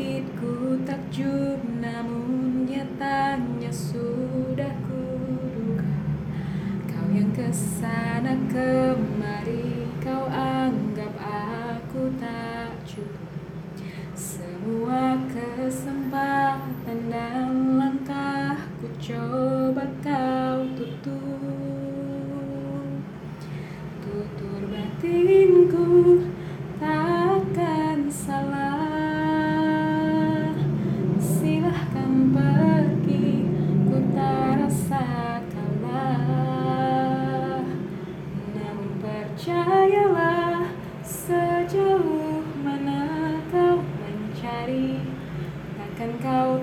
Sedikit ku takjub namun nyatanya sudah kuduga. Kau yang ke sana kemari Kau anggap aku tak cukup. Semua kesempatan dan langkahku coba percayalah sejauh mana kau mencari Takkan kau